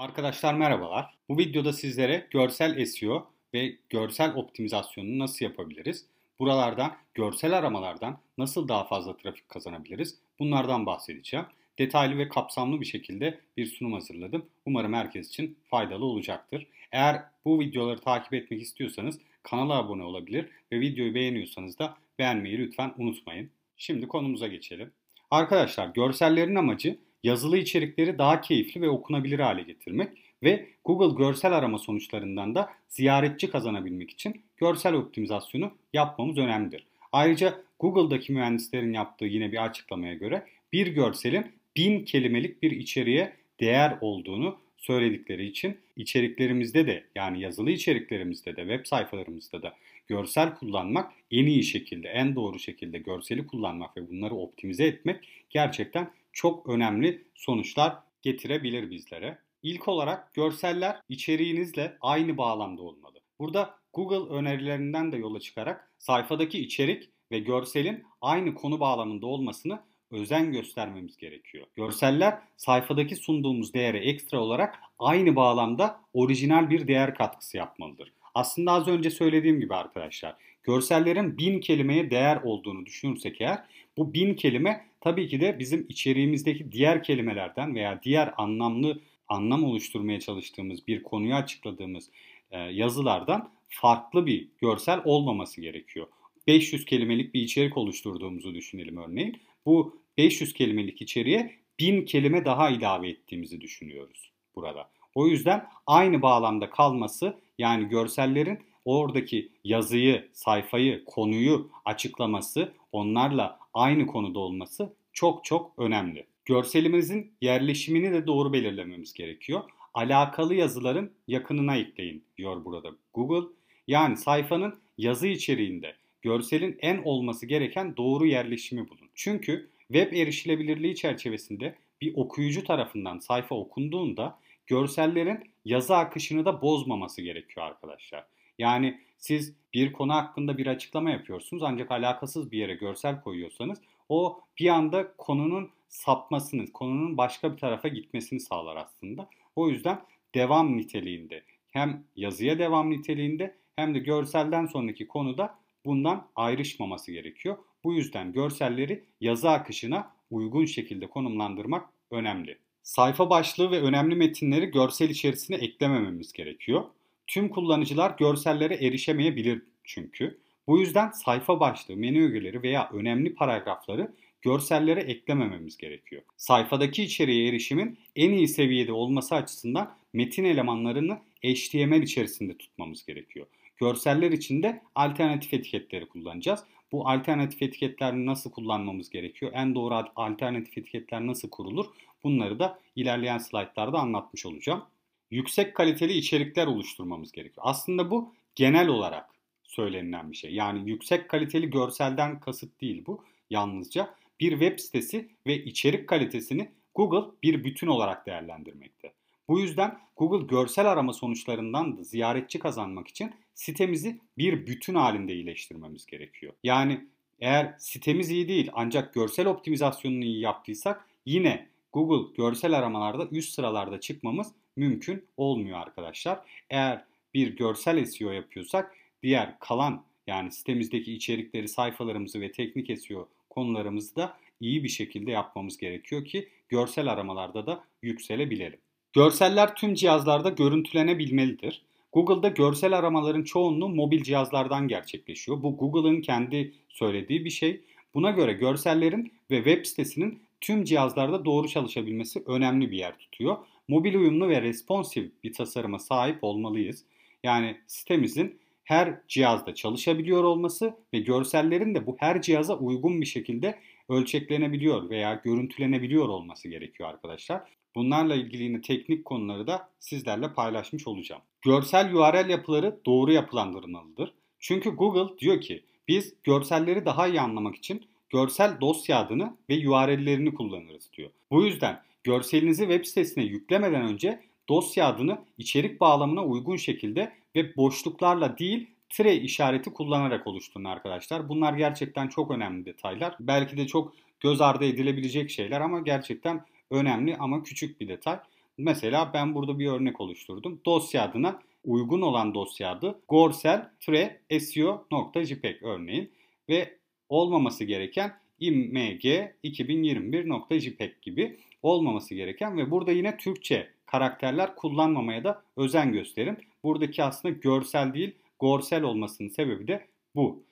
Arkadaşlar merhabalar. Bu videoda sizlere görsel SEO ve görsel optimizasyonunu nasıl yapabiliriz? Buralardan, görsel aramalardan nasıl daha fazla trafik kazanabiliriz? Bunlardan bahsedeceğim. Detaylı ve kapsamlı bir şekilde bir sunum hazırladım. Umarım herkes için faydalı olacaktır. Eğer bu videoları takip etmek istiyorsanız kanala abone olabilir ve videoyu beğeniyorsanız da beğenmeyi lütfen unutmayın. Şimdi konumuza geçelim. Arkadaşlar görsellerin amacı yazılı içerikleri daha keyifli ve okunabilir hale getirmek ve Google görsel arama sonuçlarından da ziyaretçi kazanabilmek için görsel optimizasyonu yapmamız önemlidir. Ayrıca Google'daki mühendislerin yaptığı yine bir açıklamaya göre bir görselin bin kelimelik bir içeriğe değer olduğunu söyledikleri için içeriklerimizde de yani yazılı içeriklerimizde de web sayfalarımızda da görsel kullanmak en iyi şekilde, en doğru şekilde görseli kullanmak ve bunları optimize etmek gerçekten çok önemli sonuçlar getirebilir bizlere. İlk olarak görseller içeriğinizle aynı bağlamda olmalı. Burada Google önerilerinden de yola çıkarak sayfadaki içerik ve görselin aynı konu bağlamında olmasını özen göstermemiz gerekiyor. Görseller sayfadaki sunduğumuz değere ekstra olarak aynı bağlamda orijinal bir değer katkısı yapmalıdır. Aslında az önce söylediğim gibi arkadaşlar görsellerin bin kelimeye değer olduğunu düşünürsek eğer bu bin kelime tabii ki de bizim içeriğimizdeki diğer kelimelerden veya diğer anlamlı anlam oluşturmaya çalıştığımız bir konuyu açıkladığımız e, yazılardan farklı bir görsel olmaması gerekiyor. 500 kelimelik bir içerik oluşturduğumuzu düşünelim örneğin. Bu 500 kelimelik içeriğe 1000 kelime daha ilave ettiğimizi düşünüyoruz burada. O yüzden aynı bağlamda kalması yani görsellerin oradaki yazıyı, sayfayı, konuyu açıklaması, onlarla aynı konuda olması çok çok önemli. Görselimizin yerleşimini de doğru belirlememiz gerekiyor. Alakalı yazıların yakınına ekleyin diyor burada Google. Yani sayfanın yazı içeriğinde görselin en olması gereken doğru yerleşimi bulun. Çünkü web erişilebilirliği çerçevesinde bir okuyucu tarafından sayfa okunduğunda görsellerin yazı akışını da bozmaması gerekiyor arkadaşlar. Yani siz bir konu hakkında bir açıklama yapıyorsunuz ancak alakasız bir yere görsel koyuyorsanız o bir anda konunun sapmasını, konunun başka bir tarafa gitmesini sağlar aslında. O yüzden devam niteliğinde hem yazıya devam niteliğinde hem de görselden sonraki konuda bundan ayrışmaması gerekiyor. Bu yüzden görselleri yazı akışına uygun şekilde konumlandırmak önemli. Sayfa başlığı ve önemli metinleri görsel içerisine eklemememiz gerekiyor. Tüm kullanıcılar görsellere erişemeyebilir çünkü. Bu yüzden sayfa başlığı, menü ögeleri veya önemli paragrafları görsellere eklemememiz gerekiyor. Sayfadaki içeriğe erişimin en iyi seviyede olması açısından metin elemanlarını HTML içerisinde tutmamız gerekiyor. Görseller için de alternatif etiketleri kullanacağız. Bu alternatif etiketler nasıl kullanmamız gerekiyor? En doğru alternatif etiketler nasıl kurulur? Bunları da ilerleyen slaytlarda anlatmış olacağım. Yüksek kaliteli içerikler oluşturmamız gerekiyor. Aslında bu genel olarak söylenilen bir şey. Yani yüksek kaliteli görselden kasıt değil bu. Yalnızca bir web sitesi ve içerik kalitesini Google bir bütün olarak değerlendirmekte. Bu yüzden Google görsel arama sonuçlarından da ziyaretçi kazanmak için sitemizi bir bütün halinde iyileştirmemiz gerekiyor. Yani eğer sitemiz iyi değil ancak görsel optimizasyonunu iyi yaptıysak yine Google görsel aramalarda üst sıralarda çıkmamız mümkün olmuyor arkadaşlar. Eğer bir görsel SEO yapıyorsak diğer kalan yani sitemizdeki içerikleri, sayfalarımızı ve teknik SEO konularımızı da iyi bir şekilde yapmamız gerekiyor ki görsel aramalarda da yükselebilelim. Görseller tüm cihazlarda görüntülenebilmelidir. Google'da görsel aramaların çoğunluğu mobil cihazlardan gerçekleşiyor. Bu Google'ın kendi söylediği bir şey. Buna göre görsellerin ve web sitesinin tüm cihazlarda doğru çalışabilmesi önemli bir yer tutuyor. Mobil uyumlu ve responsif bir tasarıma sahip olmalıyız. Yani sitemizin her cihazda çalışabiliyor olması ve görsellerin de bu her cihaza uygun bir şekilde ölçeklenebiliyor veya görüntülenebiliyor olması gerekiyor arkadaşlar. Bunlarla ilgili yine teknik konuları da sizlerle paylaşmış olacağım. Görsel URL yapıları doğru yapılandırılmalıdır. Çünkü Google diyor ki biz görselleri daha iyi anlamak için görsel dosya adını ve URL'lerini kullanırız diyor. Bu yüzden görselinizi web sitesine yüklemeden önce dosya adını içerik bağlamına uygun şekilde ve boşluklarla değil tire işareti kullanarak oluşturun arkadaşlar. Bunlar gerçekten çok önemli detaylar. Belki de çok göz ardı edilebilecek şeyler ama gerçekten önemli ama küçük bir detay. Mesela ben burada bir örnek oluşturdum. Dosya adına uygun olan dosya adı gorsel-seo.jpg örneğin ve olmaması gereken img 2021.jpg gibi olmaması gereken ve burada yine Türkçe karakterler kullanmamaya da özen gösterin. Buradaki aslında görsel değil gorsel olmasının sebebi de bu.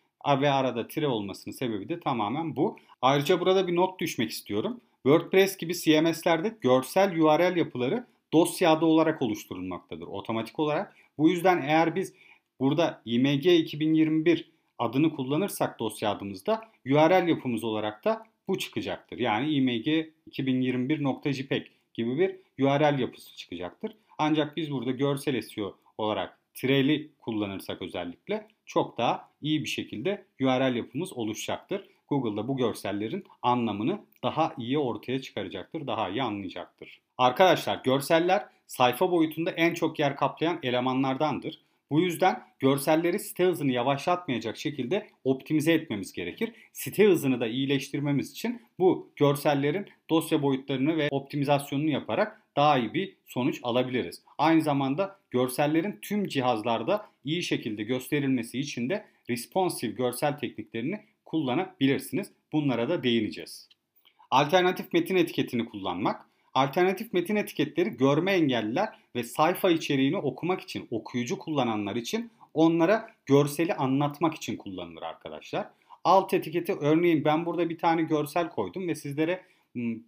Ve arada tire olmasının sebebi de tamamen bu. Ayrıca burada bir not düşmek istiyorum. WordPress gibi CMS'lerde görsel URL yapıları dosya adı olarak oluşturulmaktadır otomatik olarak. Bu yüzden eğer biz burada img 2021 adını kullanırsak dosya adımızda URL yapımız olarak da bu çıkacaktır. Yani img 2021.jpg gibi bir URL yapısı çıkacaktır. Ancak biz burada görsel SEO olarak tireli kullanırsak özellikle çok daha iyi bir şekilde URL yapımız oluşacaktır. Google'da bu görsellerin anlamını daha iyi ortaya çıkaracaktır, daha iyi anlayacaktır. Arkadaşlar görseller sayfa boyutunda en çok yer kaplayan elemanlardandır. Bu yüzden görselleri site hızını yavaşlatmayacak şekilde optimize etmemiz gerekir. Site hızını da iyileştirmemiz için bu görsellerin dosya boyutlarını ve optimizasyonunu yaparak daha iyi bir sonuç alabiliriz. Aynı zamanda görsellerin tüm cihazlarda iyi şekilde gösterilmesi için de responsive görsel tekniklerini kullanabilirsiniz. Bunlara da değineceğiz. Alternatif metin etiketini kullanmak. Alternatif metin etiketleri görme engelliler ve sayfa içeriğini okumak için, okuyucu kullananlar için onlara görseli anlatmak için kullanılır arkadaşlar. Alt etiketi örneğin ben burada bir tane görsel koydum ve sizlere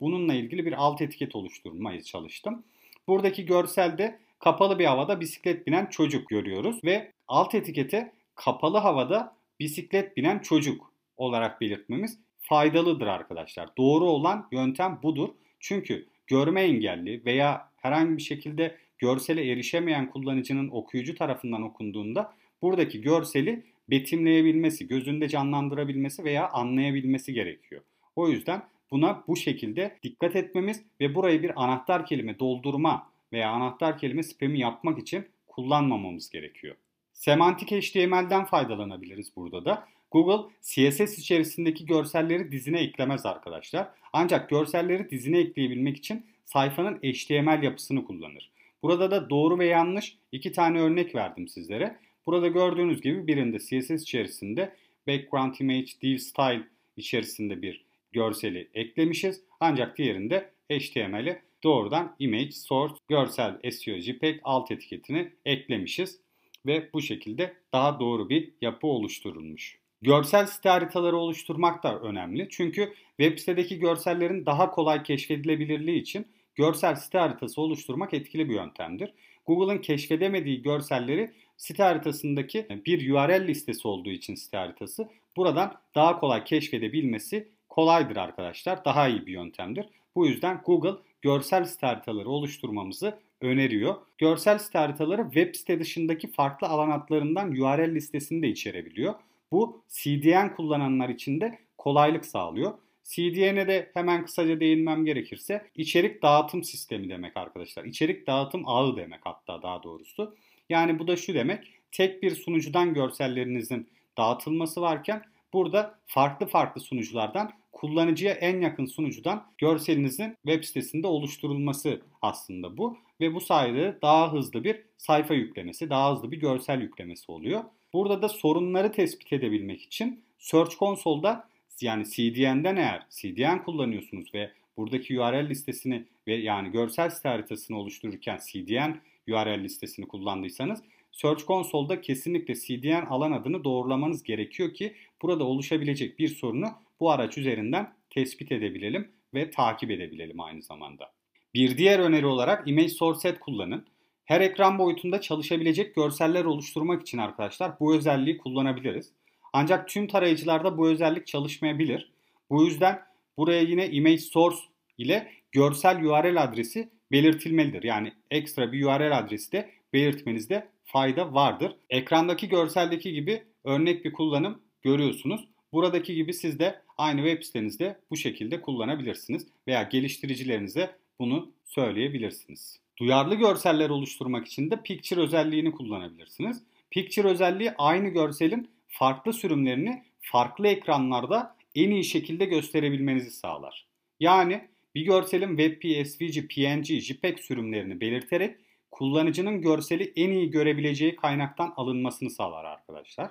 bununla ilgili bir alt etiket oluşturmaya çalıştım. Buradaki görselde kapalı bir havada bisiklet binen çocuk görüyoruz ve alt etikete kapalı havada bisiklet binen çocuk olarak belirtmemiz faydalıdır arkadaşlar. Doğru olan yöntem budur. Çünkü görme engelli veya herhangi bir şekilde görsele erişemeyen kullanıcının okuyucu tarafından okunduğunda buradaki görseli betimleyebilmesi, gözünde canlandırabilmesi veya anlayabilmesi gerekiyor. O yüzden buna bu şekilde dikkat etmemiz ve burayı bir anahtar kelime doldurma veya anahtar kelime spam'i yapmak için kullanmamamız gerekiyor. Semantik HTML'den faydalanabiliriz burada da. Google CSS içerisindeki görselleri dizine eklemez arkadaşlar. Ancak görselleri dizine ekleyebilmek için sayfanın HTML yapısını kullanır. Burada da doğru ve yanlış iki tane örnek verdim sizlere. Burada gördüğünüz gibi birinde CSS içerisinde background image div style içerisinde bir görseli eklemişiz. Ancak diğerinde HTML'i doğrudan image source görsel SEO JPEG alt etiketini eklemişiz ve bu şekilde daha doğru bir yapı oluşturulmuş. Görsel site haritaları oluşturmak da önemli. Çünkü web sitedeki görsellerin daha kolay keşfedilebilirliği için görsel site haritası oluşturmak etkili bir yöntemdir. Google'ın keşfedemediği görselleri site haritasındaki bir URL listesi olduğu için site haritası buradan daha kolay keşfedebilmesi kolaydır arkadaşlar. Daha iyi bir yöntemdir. Bu yüzden Google görsel site haritaları oluşturmamızı öneriyor. Görsel site haritaları web site dışındaki farklı alan adlarından URL listesini de içerebiliyor. Bu CDN kullananlar için de kolaylık sağlıyor. CDN'e de hemen kısaca değinmem gerekirse içerik dağıtım sistemi demek arkadaşlar. İçerik dağıtım ağı demek hatta daha doğrusu. Yani bu da şu demek tek bir sunucudan görsellerinizin dağıtılması varken burada farklı farklı sunuculardan kullanıcıya en yakın sunucudan görselinizin web sitesinde oluşturulması aslında bu. Ve bu sayede daha hızlı bir sayfa yüklemesi, daha hızlı bir görsel yüklemesi oluyor. Burada da sorunları tespit edebilmek için Search Console'da yani CDN'den eğer CDN kullanıyorsunuz ve buradaki URL listesini ve yani görsel site haritasını oluştururken CDN URL listesini kullandıysanız Search Console'da kesinlikle CDN alan adını doğrulamanız gerekiyor ki burada oluşabilecek bir sorunu bu araç üzerinden tespit edebilelim ve takip edebilelim aynı zamanda. Bir diğer öneri olarak Image Source Set kullanın. Her ekran boyutunda çalışabilecek görseller oluşturmak için arkadaşlar bu özelliği kullanabiliriz. Ancak tüm tarayıcılarda bu özellik çalışmayabilir. Bu yüzden buraya yine image source ile görsel URL adresi belirtilmelidir. Yani ekstra bir URL adresi de belirtmenizde fayda vardır. Ekrandaki görseldeki gibi örnek bir kullanım görüyorsunuz. Buradaki gibi siz de aynı web sitenizde bu şekilde kullanabilirsiniz veya geliştiricilerinize bunu söyleyebilirsiniz. Duyarlı görseller oluşturmak için de Picture özelliğini kullanabilirsiniz. Picture özelliği aynı görselin farklı sürümlerini farklı ekranlarda en iyi şekilde gösterebilmenizi sağlar. Yani bir görselin WebP, SVG, PNG, JPEG sürümlerini belirterek kullanıcının görseli en iyi görebileceği kaynaktan alınmasını sağlar arkadaşlar.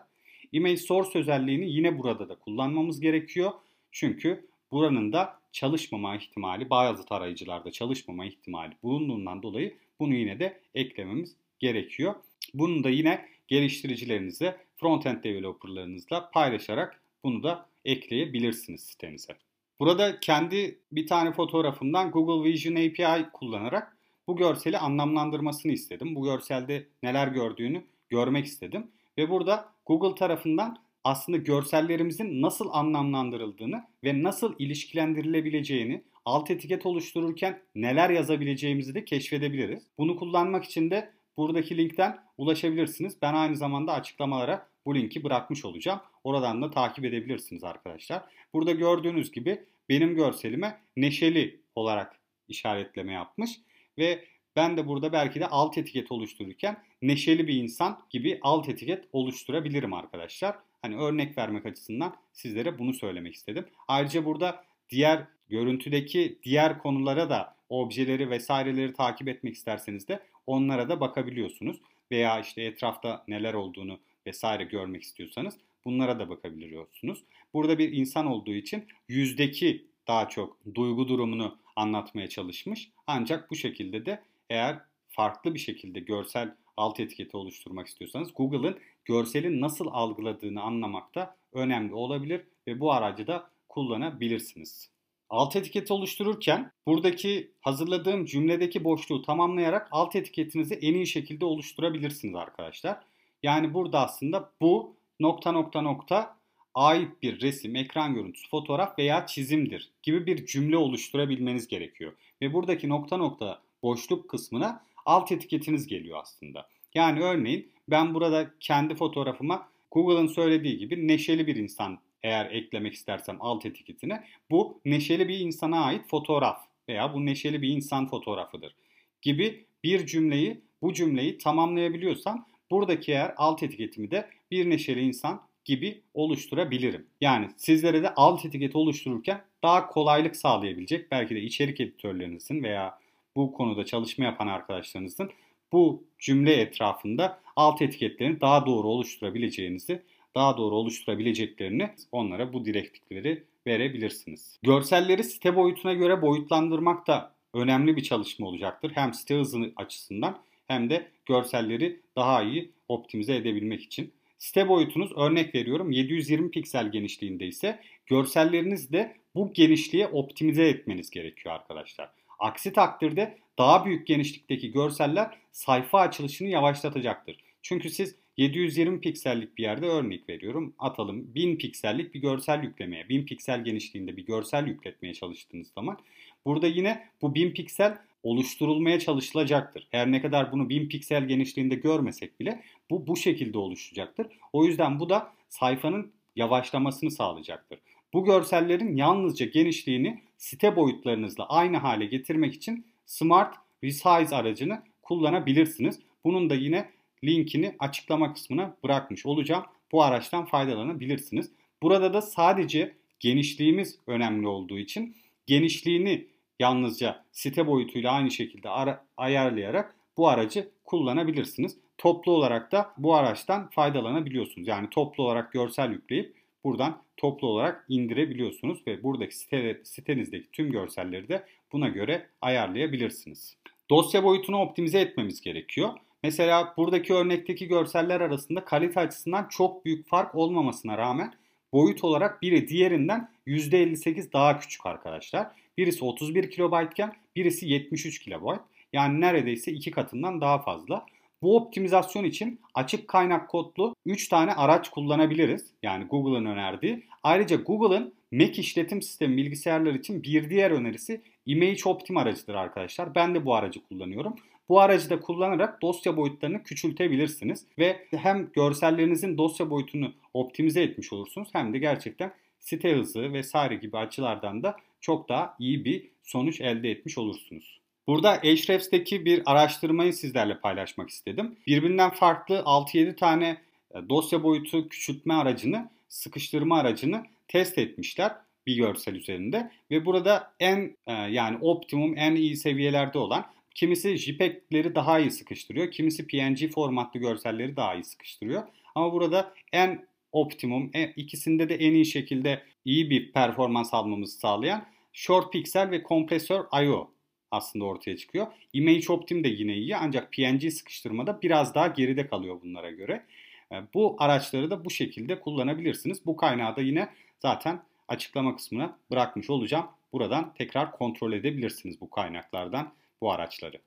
Image Source özelliğini yine burada da kullanmamız gerekiyor. Çünkü buranın da çalışmama ihtimali, bazı tarayıcılarda çalışmama ihtimali bulunduğundan dolayı bunu yine de eklememiz gerekiyor. Bunu da yine geliştiricilerinizle, frontend developerlarınızla paylaşarak bunu da ekleyebilirsiniz sitenize. Burada kendi bir tane fotoğrafımdan Google Vision API kullanarak bu görseli anlamlandırmasını istedim. Bu görselde neler gördüğünü görmek istedim. Ve burada Google tarafından aslında görsellerimizin nasıl anlamlandırıldığını ve nasıl ilişkilendirilebileceğini, alt etiket oluştururken neler yazabileceğimizi de keşfedebiliriz. Bunu kullanmak için de buradaki linkten ulaşabilirsiniz. Ben aynı zamanda açıklamalara bu linki bırakmış olacağım. Oradan da takip edebilirsiniz arkadaşlar. Burada gördüğünüz gibi benim görselime neşeli olarak işaretleme yapmış ve ben de burada belki de alt etiket oluştururken neşeli bir insan gibi alt etiket oluşturabilirim arkadaşlar. Hani örnek vermek açısından sizlere bunu söylemek istedim. Ayrıca burada diğer görüntüdeki diğer konulara da objeleri vesaireleri takip etmek isterseniz de onlara da bakabiliyorsunuz. Veya işte etrafta neler olduğunu vesaire görmek istiyorsanız bunlara da bakabiliyorsunuz. Burada bir insan olduğu için yüzdeki daha çok duygu durumunu anlatmaya çalışmış. Ancak bu şekilde de eğer farklı bir şekilde görsel alt etiketi oluşturmak istiyorsanız Google'ın görselin nasıl algıladığını anlamakta önemli olabilir ve bu aracı da kullanabilirsiniz. Alt etiketi oluştururken buradaki hazırladığım cümledeki boşluğu tamamlayarak alt etiketinizi en iyi şekilde oluşturabilirsiniz arkadaşlar. Yani burada aslında bu nokta nokta nokta ait bir resim, ekran görüntüsü, fotoğraf veya çizimdir gibi bir cümle oluşturabilmeniz gerekiyor. Ve buradaki nokta nokta boşluk kısmına alt etiketiniz geliyor aslında. Yani örneğin ben burada kendi fotoğrafıma Google'ın söylediği gibi neşeli bir insan eğer eklemek istersem alt etiketine bu neşeli bir insana ait fotoğraf veya bu neşeli bir insan fotoğrafıdır gibi bir cümleyi bu cümleyi tamamlayabiliyorsam buradaki eğer alt etiketimi de bir neşeli insan gibi oluşturabilirim. Yani sizlere de alt etiket oluştururken daha kolaylık sağlayabilecek belki de içerik editörlerinizin veya bu konuda çalışma yapan arkadaşlarınızın bu cümle etrafında alt etiketlerini daha doğru oluşturabileceğinizi, daha doğru oluşturabileceklerini onlara bu direktifleri verebilirsiniz. Görselleri site boyutuna göre boyutlandırmak da önemli bir çalışma olacaktır. Hem site hızı açısından hem de görselleri daha iyi optimize edebilmek için. Site boyutunuz örnek veriyorum 720 piksel genişliğinde ise görselleriniz de bu genişliğe optimize etmeniz gerekiyor arkadaşlar. Aksi takdirde daha büyük genişlikteki görseller sayfa açılışını yavaşlatacaktır. Çünkü siz 720 piksellik bir yerde örnek veriyorum. Atalım 1000 piksellik bir görsel yüklemeye, 1000 piksel genişliğinde bir görsel yükletmeye çalıştığınız zaman burada yine bu 1000 piksel oluşturulmaya çalışılacaktır. Her ne kadar bunu 1000 piksel genişliğinde görmesek bile bu bu şekilde oluşacaktır. O yüzden bu da sayfanın yavaşlamasını sağlayacaktır. Bu görsellerin yalnızca genişliğini site boyutlarınızla aynı hale getirmek için Smart Resize aracını kullanabilirsiniz. Bunun da yine linkini açıklama kısmına bırakmış olacağım. Bu araçtan faydalanabilirsiniz. Burada da sadece genişliğimiz önemli olduğu için genişliğini yalnızca site boyutuyla aynı şekilde ayarlayarak bu aracı kullanabilirsiniz. Toplu olarak da bu araçtan faydalanabiliyorsunuz. Yani toplu olarak görsel yükleyip buradan toplu olarak indirebiliyorsunuz ve buradaki site, sitenizdeki tüm görselleri de buna göre ayarlayabilirsiniz. Dosya boyutunu optimize etmemiz gerekiyor. Mesela buradaki örnekteki görseller arasında kalite açısından çok büyük fark olmamasına rağmen boyut olarak biri diğerinden %58 daha küçük arkadaşlar. Birisi 31 KB iken birisi 73 KB. Yani neredeyse iki katından daha fazla. Bu optimizasyon için açık kaynak kodlu 3 tane araç kullanabiliriz. Yani Google'ın önerdiği. Ayrıca Google'ın Mac işletim sistemi bilgisayarlar için bir diğer önerisi Image Optim aracıdır arkadaşlar. Ben de bu aracı kullanıyorum. Bu aracı da kullanarak dosya boyutlarını küçültebilirsiniz ve hem görsellerinizin dosya boyutunu optimize etmiş olursunuz hem de gerçekten site hızı vesaire gibi açılardan da çok daha iyi bir sonuç elde etmiş olursunuz. Burada Ahrefs'teki bir araştırmayı sizlerle paylaşmak istedim. Birbirinden farklı 6-7 tane e, dosya boyutu küçültme aracını, sıkıştırma aracını test etmişler bir görsel üzerinde ve burada en e, yani optimum en iyi seviyelerde olan kimisi JPEG'leri daha iyi sıkıştırıyor, kimisi PNG formatlı görselleri daha iyi sıkıştırıyor. Ama burada en optimum, en, ikisinde de en iyi şekilde iyi bir performans almamızı sağlayan Short Pixel ve Kompresör IO aslında ortaya çıkıyor. Image Optim de yine iyi ancak PNG sıkıştırmada biraz daha geride kalıyor bunlara göre. E, bu araçları da bu şekilde kullanabilirsiniz. Bu kaynağı da yine zaten açıklama kısmına bırakmış olacağım. Buradan tekrar kontrol edebilirsiniz bu kaynaklardan bu araçları.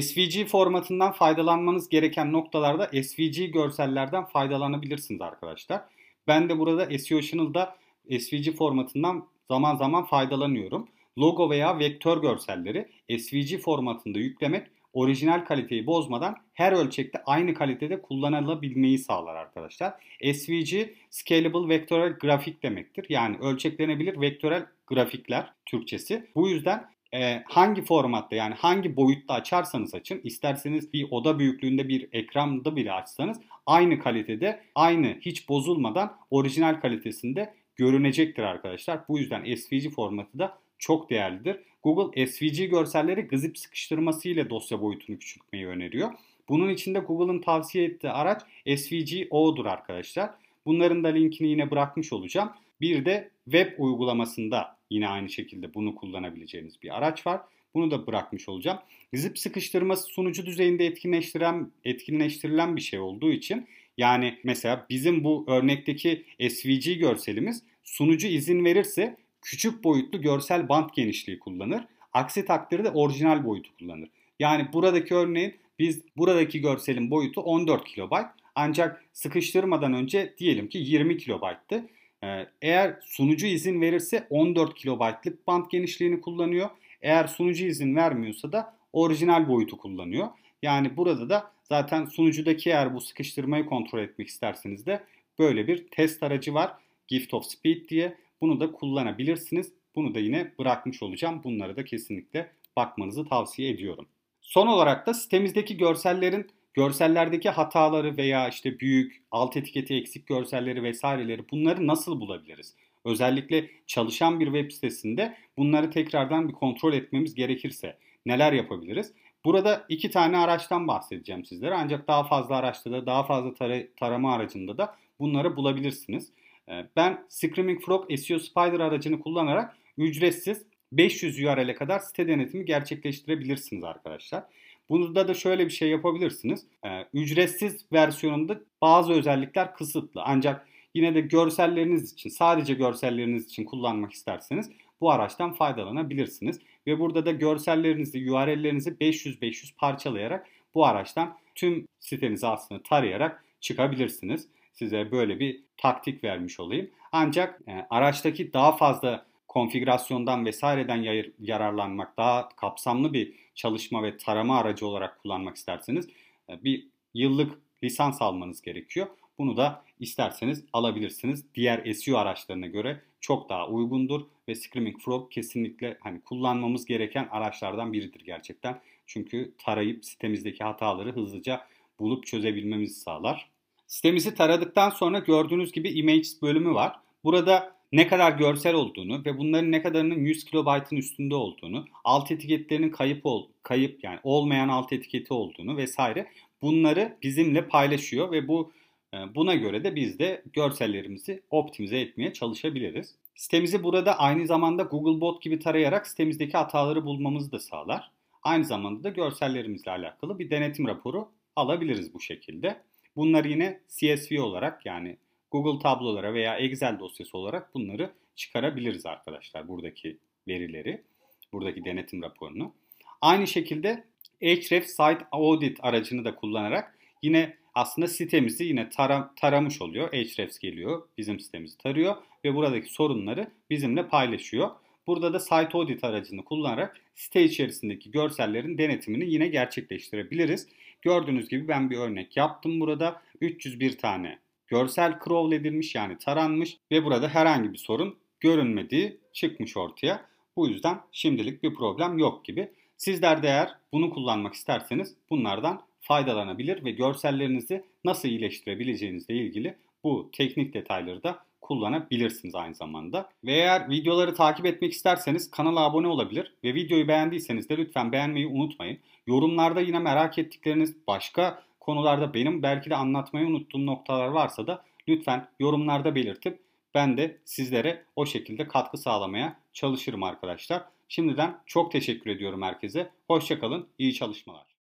SVG formatından faydalanmanız gereken noktalarda SVG görsellerden faydalanabilirsiniz arkadaşlar. Ben de burada SEO Channel'da SVG formatından zaman zaman faydalanıyorum. Logo veya vektör görselleri SVG formatında yüklemek orijinal kaliteyi bozmadan her ölçekte aynı kalitede kullanılabilmeyi sağlar arkadaşlar. SVG Scalable Vectoral Grafik demektir. Yani ölçeklenebilir vektörel grafikler Türkçesi. Bu yüzden e, hangi formatta yani hangi boyutta açarsanız açın isterseniz bir oda büyüklüğünde bir ekranda bile açsanız aynı kalitede aynı hiç bozulmadan orijinal kalitesinde görünecektir arkadaşlar. Bu yüzden SVG formatı da çok değerlidir. Google SVG görselleri gızip sıkıştırması ile dosya boyutunu küçültmeyi öneriyor. Bunun için de Google'ın tavsiye ettiği araç SVG-O'dur arkadaşlar. Bunların da linkini yine bırakmış olacağım. Bir de web uygulamasında yine aynı şekilde bunu kullanabileceğiniz bir araç var. Bunu da bırakmış olacağım. Zip sıkıştırması sunucu düzeyinde etkinleştiren, etkinleştirilen bir şey olduğu için yani mesela bizim bu örnekteki SVG görselimiz sunucu izin verirse küçük boyutlu görsel band genişliği kullanır. Aksi takdirde orijinal boyutu kullanır. Yani buradaki örneğin biz buradaki görselin boyutu 14 KB ancak sıkıştırmadan önce diyelim ki 20 KB'tı. Ee, eğer sunucu izin verirse 14 KB'lık band genişliğini kullanıyor. Eğer sunucu izin vermiyorsa da orijinal boyutu kullanıyor. Yani burada da zaten sunucudaki eğer bu sıkıştırmayı kontrol etmek isterseniz de böyle bir test aracı var. Gift of Speed diye. Bunu da kullanabilirsiniz. Bunu da yine bırakmış olacağım. Bunları da kesinlikle bakmanızı tavsiye ediyorum. Son olarak da sitemizdeki görsellerin görsellerdeki hataları veya işte büyük alt etiketi eksik görselleri vesaireleri bunları nasıl bulabiliriz? Özellikle çalışan bir web sitesinde bunları tekrardan bir kontrol etmemiz gerekirse neler yapabiliriz? Burada iki tane araçtan bahsedeceğim sizlere ancak daha fazla araçta da daha fazla tar- tarama aracında da bunları bulabilirsiniz. Ee, ben Screaming Frog SEO Spider aracını kullanarak ücretsiz 500 URL'e kadar site denetimi gerçekleştirebilirsiniz arkadaşlar. Bunda da şöyle bir şey yapabilirsiniz. Ee, ücretsiz versiyonunda bazı özellikler kısıtlı. Ancak yine de görselleriniz için, sadece görselleriniz için kullanmak isterseniz bu araçtan faydalanabilirsiniz. Ve burada da görsellerinizi, URL'lerinizi 500-500 parçalayarak bu araçtan tüm sitenizi aslında tarayarak çıkabilirsiniz. Size böyle bir taktik vermiş olayım. Ancak e, araçtaki daha fazla konfigürasyondan vesaireden yararlanmak, daha kapsamlı bir çalışma ve tarama aracı olarak kullanmak isterseniz e, bir yıllık lisans almanız gerekiyor. Bunu da isterseniz alabilirsiniz. Diğer SEO araçlarına göre çok daha uygundur ve Screaming Frog kesinlikle hani kullanmamız gereken araçlardan biridir gerçekten. Çünkü tarayıp sitemizdeki hataları hızlıca bulup çözebilmemizi sağlar. Sitemizi taradıktan sonra gördüğünüz gibi Images bölümü var. Burada ne kadar görsel olduğunu ve bunların ne kadarının 100 kilobaytın üstünde olduğunu, alt etiketlerinin kayıp ol, kayıp yani olmayan alt etiketi olduğunu vesaire bunları bizimle paylaşıyor ve bu e, buna göre de biz de görsellerimizi optimize etmeye çalışabiliriz. Sitemizi burada aynı zamanda Googlebot gibi tarayarak sitemizdeki hataları bulmamızı da sağlar. Aynı zamanda da görsellerimizle alakalı bir denetim raporu alabiliriz bu şekilde. Bunları yine CSV olarak yani Google tablolara veya Excel dosyası olarak bunları çıkarabiliriz arkadaşlar buradaki verileri, buradaki denetim raporunu. Aynı şekilde Href Site Audit aracını da kullanarak yine aslında sitemizi yine tara, taramış oluyor. Hrefs geliyor, bizim sitemizi tarıyor ve buradaki sorunları bizimle paylaşıyor. Burada da Site Audit aracını kullanarak site içerisindeki görsellerin denetimini yine gerçekleştirebiliriz. Gördüğünüz gibi ben bir örnek yaptım burada. 301 tane görsel crawl edilmiş yani taranmış ve burada herhangi bir sorun görünmediği çıkmış ortaya. Bu yüzden şimdilik bir problem yok gibi. Sizler de eğer bunu kullanmak isterseniz bunlardan faydalanabilir ve görsellerinizi nasıl iyileştirebileceğinizle ilgili bu teknik detayları da kullanabilirsiniz aynı zamanda. Ve eğer videoları takip etmek isterseniz kanala abone olabilir ve videoyu beğendiyseniz de lütfen beğenmeyi unutmayın. Yorumlarda yine merak ettikleriniz başka konularda benim belki de anlatmayı unuttuğum noktalar varsa da lütfen yorumlarda belirtip ben de sizlere o şekilde katkı sağlamaya çalışırım arkadaşlar. Şimdiden çok teşekkür ediyorum herkese. Hoşçakalın, iyi çalışmalar.